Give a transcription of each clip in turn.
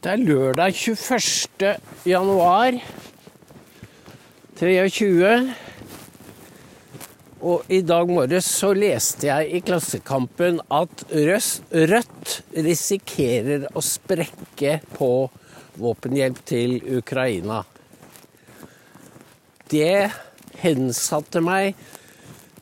Det er lørdag 21. januar 23. Og i dag morges så leste jeg i Klassekampen at Rødt risikerer å sprekke på våpenhjelp til Ukraina. Det hensatte meg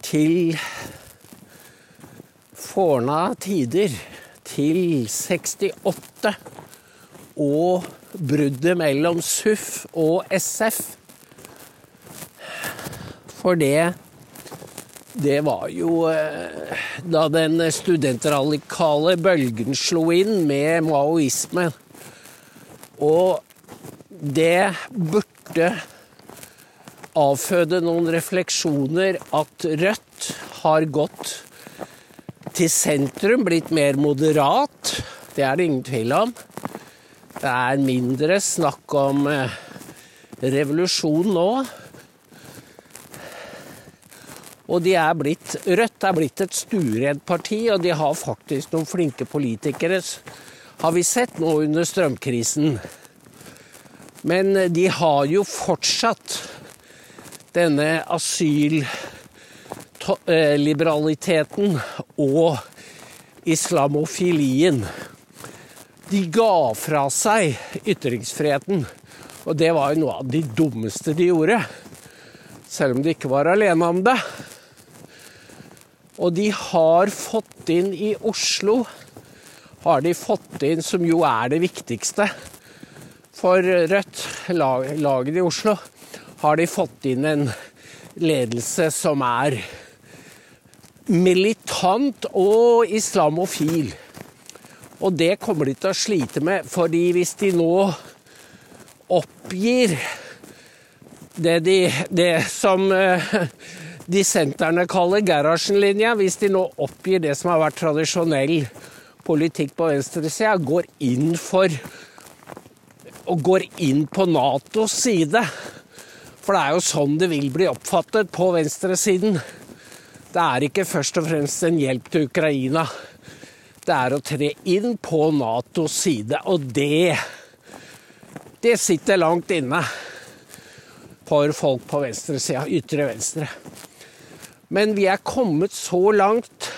til forna tider, til 68 og bruddet mellom SUF og SF. For det det var jo eh, da den studentradikale bølgen slo inn med maoisme. Og det burde avføde noen refleksjoner at Rødt har gått til sentrum, blitt mer moderat. Det er det ingen tvil om. Det er mindre snakk om eh, revolusjon nå. Og de er blitt, Rødt er blitt et stueredd parti, og de har faktisk noen flinke politikere, har vi sett nå under strømkrisen. Men de har jo fortsatt denne asylliberaliteten og islamofilien. De ga fra seg ytringsfriheten, og det var jo noe av de dummeste de gjorde. Selv om de ikke var alene om det. Og de har fått inn i Oslo har de fått inn, som jo er det viktigste for Rødt, laget i Oslo, har de fått inn en ledelse som er militant og islamofil. Og det kommer de til å slite med, fordi hvis de nå oppgir det, de, det som dissenterne kaller Gerhardsen-linja, hvis de nå oppgir det som har vært tradisjonell politikk på venstresida, går inn for og går inn på Natos side. For det er jo sånn det vil bli oppfattet på venstresiden. Det er ikke først og fremst en hjelp til Ukraina. Det er å tre inn på Natos side, og det Det sitter langt inne for folk på venstresida, ytre venstre. Men vi er kommet så langt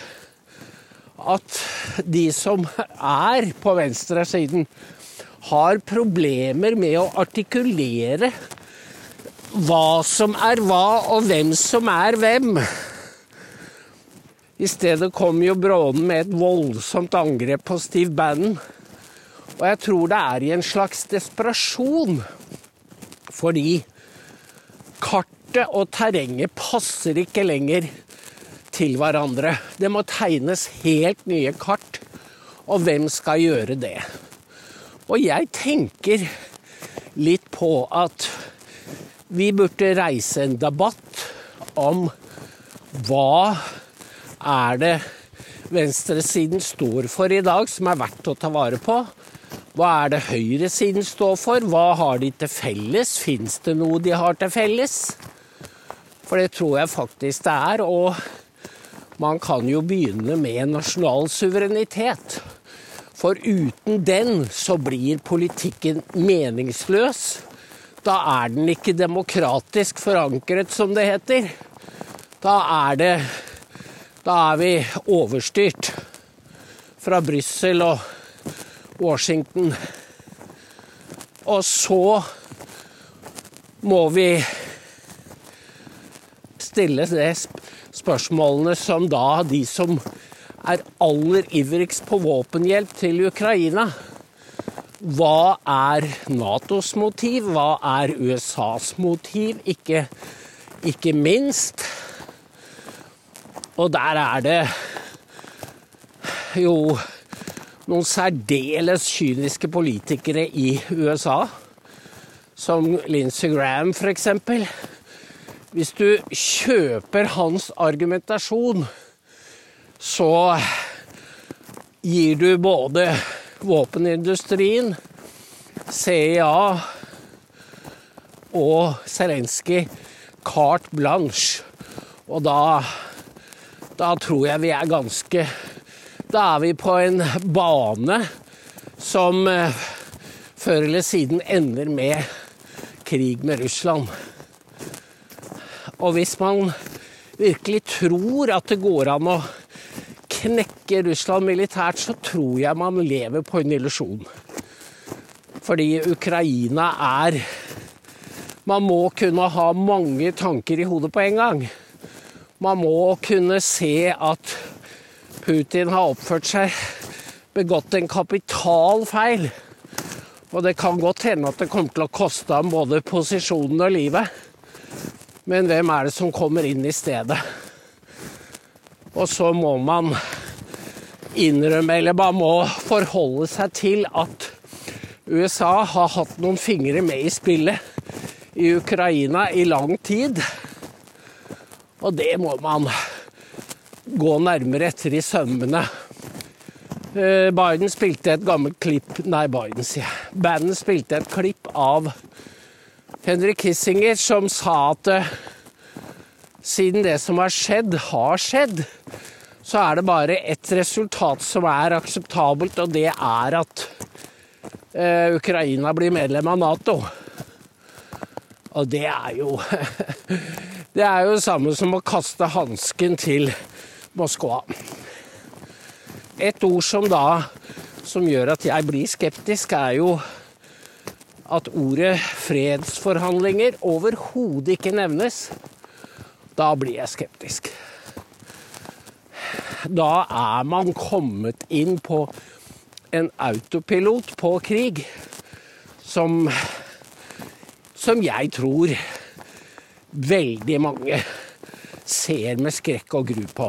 at de som er på venstresiden, har problemer med å artikulere hva som er hva, og hvem som er hvem. I stedet kom jo Bråden med et voldsomt angrep på Steve Bannon. Og jeg tror det er i en slags desperasjon. Fordi kartet og terrenget passer ikke lenger til hverandre. Det må tegnes helt nye kart. Og hvem skal gjøre det? Og jeg tenker litt på at vi burde reise en debatt om hva er det venstresiden står for i dag som er verdt å ta vare på? Hva er det høyresiden står for? Hva har de til felles? Fins det noe de har til felles? For det tror jeg faktisk det er. Og man kan jo begynne med nasjonal suverenitet. For uten den så blir politikken meningsløs. Da er den ikke demokratisk forankret, som det heter. Da er det Da er vi overstyrt fra Brussel og Washington. Og så må vi stille de spørsmålene som da de som er aller ivrigst på våpenhjelp til Ukraina. Hva er Natos motiv? Hva er USAs motiv? Ikke, ikke minst. Og der er det jo noen særdeles kyniske politikere i USA, som Lindsey Graham f.eks. Hvis du kjøper hans argumentasjon så gir du både våpenindustrien, CIA og Zelenskyj carte blanche. Og da, da tror jeg vi er ganske Da er vi på en bane som eh, før eller siden ender med krig med Russland. Og hvis man virkelig tror at det går an å knekke Russland militært, så tror jeg man lever på en illusjon. Fordi Ukraina er Man må kunne ha mange tanker i hodet på en gang. Man må kunne se at Putin har oppført seg begått en kapital feil. Og det kan godt hende at det kommer til å koste ham både posisjonen og livet. Men hvem er det som kommer inn i stedet? Og så må man innrømme, eller man må forholde seg til at USA har hatt noen fingre med i spillet i Ukraina i lang tid. Og det må man gå nærmere etter i sømmene. Eh, Biden spilte et gammelt klipp Nei, Biden, sier jeg. Bandet spilte et klipp av Henry Kissinger som sa at uh, siden det som har skjedd, har skjedd, så er det bare ett resultat som er akseptabelt, og det er at uh, Ukraina blir medlem av Nato. Og det er jo Det er jo det samme som å kaste hansken til Moskva. Et ord som da som gjør at jeg blir skeptisk, er jo at ordet fredsforhandlinger overhodet ikke nevnes, da blir jeg skeptisk. Da er man kommet inn på en autopilot på krig som som jeg tror veldig mange ser med skrekk og gru på.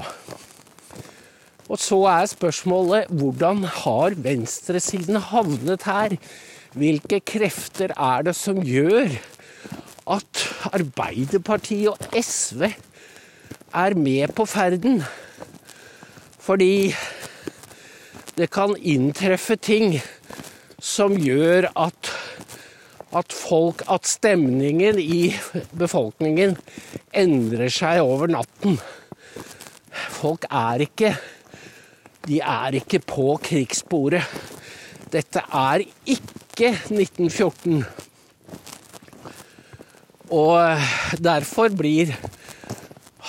Og så er spørsmålet hvordan har venstresiden havnet her? Hvilke krefter er det som gjør at Arbeiderpartiet og SV er med på ferden? Fordi det kan inntreffe ting som gjør at, at folk At stemningen i befolkningen endrer seg over natten. Folk er ikke De er ikke på krigssporet. Dette er ikke ikke 1914. Og derfor blir,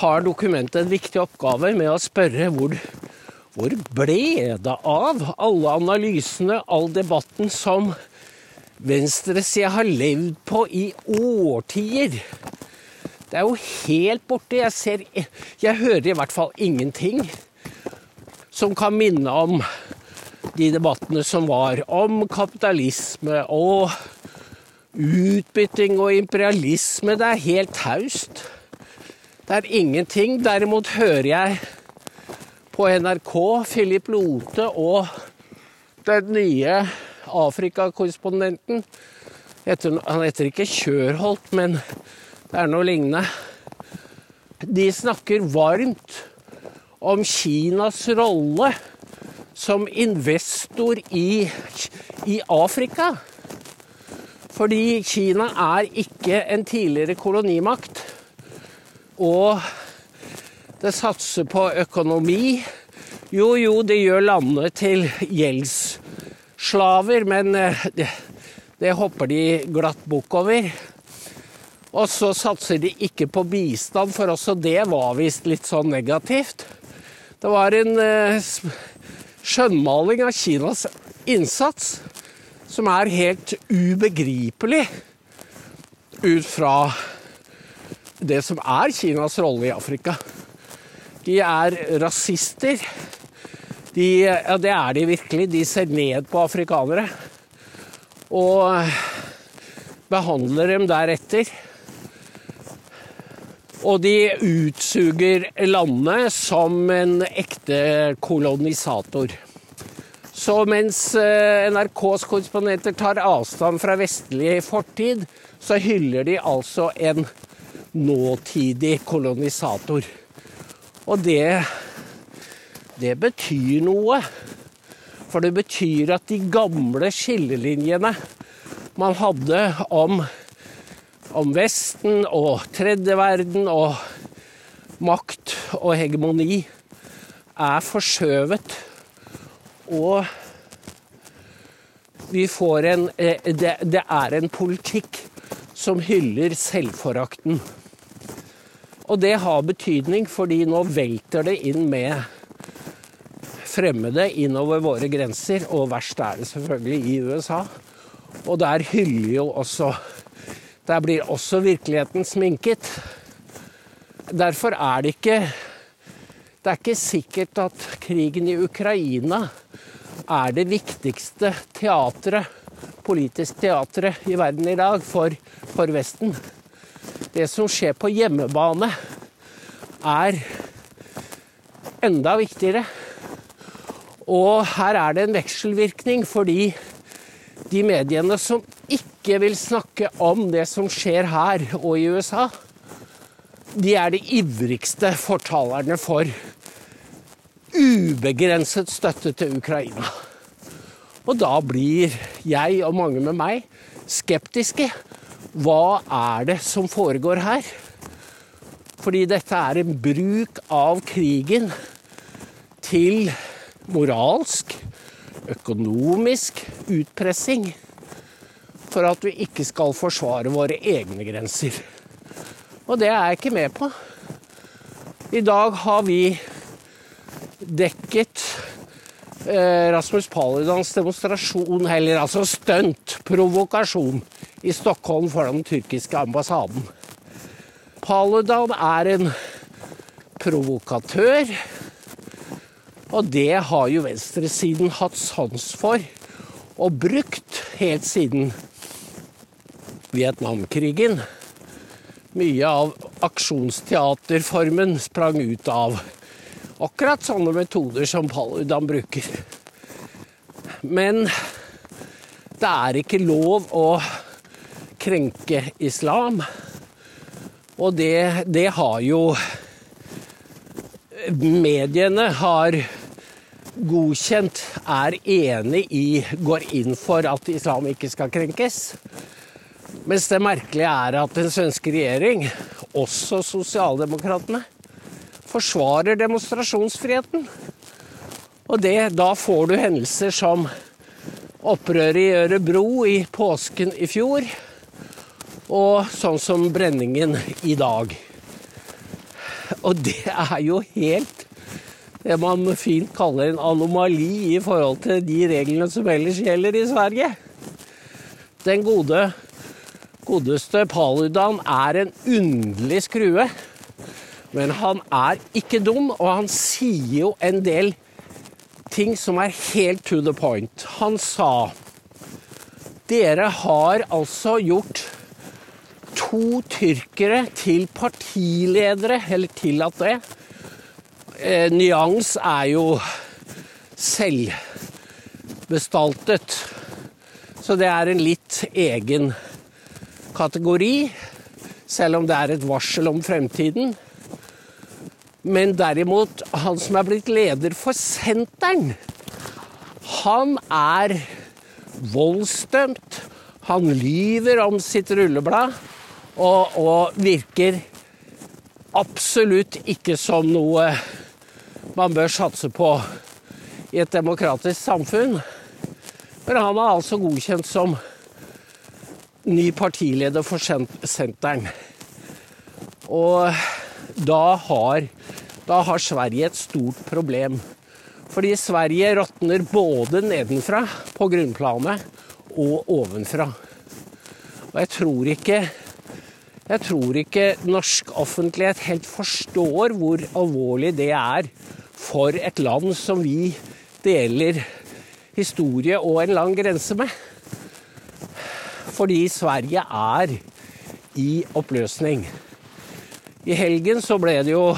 har dokumentet en viktig oppgave med å spørre hvor, hvor ble det av alle analysene, all debatten som venstresida har levd på i årtier? Det er jo helt borte. Jeg, ser, jeg hører i hvert fall ingenting som kan minne om de debattene som var om kapitalisme og utbytting og imperialisme. Det er helt taust. Det er ingenting. Derimot hører jeg på NRK Philip Lote og den nye Afrikakorrespondenten Han heter ikke Kjørholt, men det er noe lignende. De snakker varmt om Kinas rolle som investor i, i Afrika. Fordi Kina er ikke en tidligere kolonimakt. Og det satser på økonomi. Jo, jo, det gjør landet til gjeldsslaver, men eh, det, det hopper de glatt bukk over. Og så satser de ikke på bistand, for også det var visst litt sånn negativt. Det var en eh, skjønnmaling av Kinas innsats som er helt ubegripelig ut fra det som er Kinas rolle i Afrika. De er rasister. De, ja, det er de virkelig. De ser ned på afrikanere. Og behandler dem deretter. Og de utsuger landet som en ekte kolonisator. Så mens eh, NRKs korrespondenter tar avstand fra vestlig fortid, så hyller de altså en nåtidig kolonisator. Og det, det betyr noe. For det betyr at de gamle skillelinjene man hadde om om Vesten og tredje verden og makt og hegemoni er forskjøvet. Og Vi får en eh, det, det er en politikk som hyller selvforakten. Og det har betydning, fordi nå velter det inn med fremmede innover våre grenser, og verst er det selvfølgelig i USA. Og der hyller jo også Der blir også virkeligheten sminket. Derfor er det ikke Det er ikke sikkert at krigen i Ukraina er det viktigste teatret, politisk teatret i verden i dag for, for Vesten. Det som skjer på hjemmebane, er enda viktigere. Og her er det en vekselvirkning, fordi de mediene som ikke vil snakke om det som skjer her og i USA, de er de ivrigste fortalerne for ubegrenset støtte til Ukraina. Og da blir jeg og mange med meg skeptiske. Hva er det som foregår her? Fordi dette er en bruk av krigen til moralsk, økonomisk utpressing for at vi ikke skal forsvare våre egne grenser. Og det er jeg ikke med på. I dag har vi dekket eh, Rasmus Paludans demonstrasjon, eller altså stunt, provokasjon, i Stockholm foran den tyrkiske ambassaden. Paludan er en provokatør, og det har jo venstresiden hatt sans for og brukt helt siden Vietnamkrigen. Mye av aksjonsteaterformen sprang ut av akkurat sånne metoder som Paludan bruker. Men det er ikke lov å krenke islam. Og det, det har jo mediene har godkjent, er enig i, går inn for at islam ikke skal krenkes. Mens det merkelige er at den svenske regjering, også sosialdemokratene, forsvarer demonstrasjonsfriheten. Og det, da får du hendelser som opprøret i Ørebro i påsken i fjor, og sånn som brenningen i dag. Og det er jo helt det man fint kaller en anomali i forhold til de reglene som ellers gjelder i Sverige. Den gode, godeste Paludan er en underlig skrue. Men han er ikke dum, og han sier jo en del ting som er helt to the point. Han sa dere har altså gjort to tyrkere til partiledere, eller tillatt det. Eh, nyans er jo selvbestaltet. Så det er en litt egen kategori, selv om det er et varsel om fremtiden. Men derimot, han som er blitt leder for Senteren, han er voldsdømt. Han lyver om sitt rulleblad og, og virker absolutt ikke som noe man bør satse på i et demokratisk samfunn. Men han er altså godkjent som ny partileder for Senteren. Og da har, da har Sverige et stort problem. Fordi Sverige råtner både nedenfra, på grunnplanet, og ovenfra. Og jeg tror ikke jeg tror ikke norsk offentlighet helt forstår hvor alvorlig det er for et land som vi deler historie og en lang grense med. Fordi Sverige er i oppløsning. I helgen så ble det jo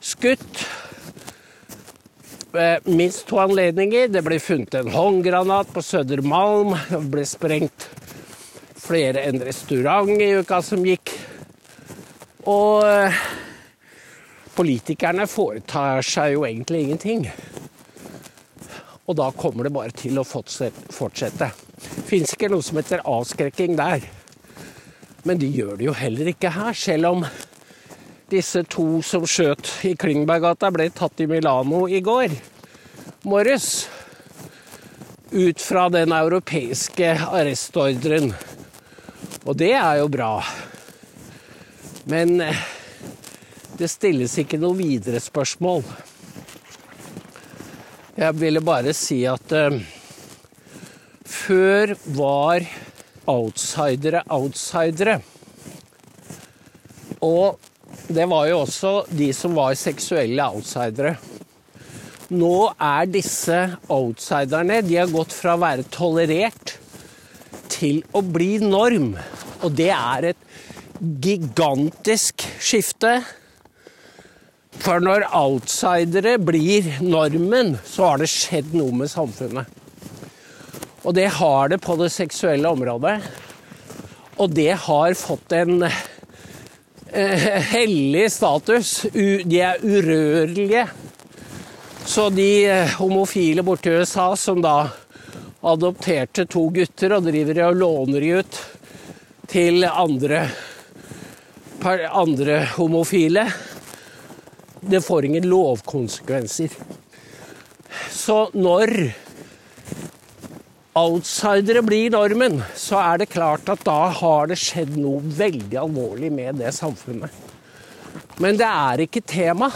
skutt minst to anledninger. Det ble funnet en håndgranat på Södermalm. Det ble sprengt flere enn restaurant i uka som gikk. Og politikerne foretar seg jo egentlig ingenting. Og da kommer det bare til å fortsette. Fins ikke noe som heter avskrekking der. Men de gjør det jo heller ikke her, selv om disse to som skjøt i Klingberggata, ble tatt i Milano i går morges. ut fra den europeiske arrestordren. Og det er jo bra. Men eh, det stilles ikke noe videre spørsmål. Jeg ville bare si at uh, før var outsidere outsidere. Og det var jo også de som var seksuelle outsidere. Nå er disse outsiderne De har gått fra å være tolerert til å bli norm. Og det er et gigantisk skifte for når outsidere blir normen, så har det skjedd noe med samfunnet. Og det har det på det seksuelle området. Og det har fått en eh, hellig status. De er urørlige. Så de eh, homofile borti USA som da adopterte to gutter og driver og låner de ut til andre, andre homofile det får ingen lovkonsekvenser. Så når outsidere blir normen, så er det klart at da har det skjedd noe veldig alvorlig med det samfunnet. Men det er ikke tema.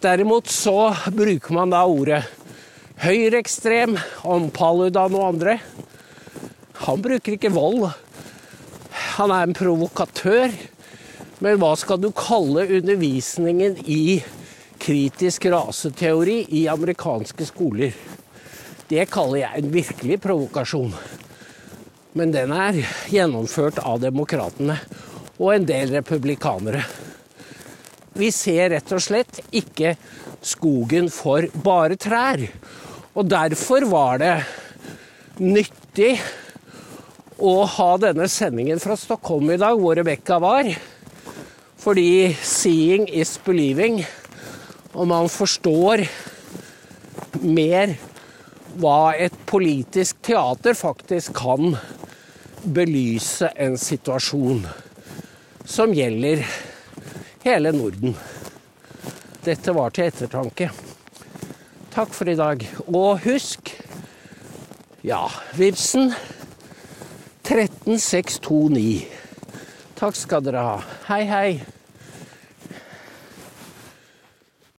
Derimot så bruker man da ordet høyreekstrem om Paludan og andre. Han bruker ikke vold. Han er en provokatør. Men hva skal du kalle undervisningen i kritisk raseteori i amerikanske skoler? Det kaller jeg en virkelig provokasjon. Men den er gjennomført av demokratene og en del republikanere. Vi ser rett og slett ikke skogen for bare trær. Og derfor var det nyttig å ha denne sendingen fra Stockholm i dag, hvor Rebekka var. Fordi 'seeing is believing', og man forstår mer hva et politisk teater faktisk kan belyse en situasjon som gjelder hele Norden. Dette var til ettertanke. Takk for i dag. Og husk ja, Vipsen 13629. Takk skal dere ha. Hei, hei.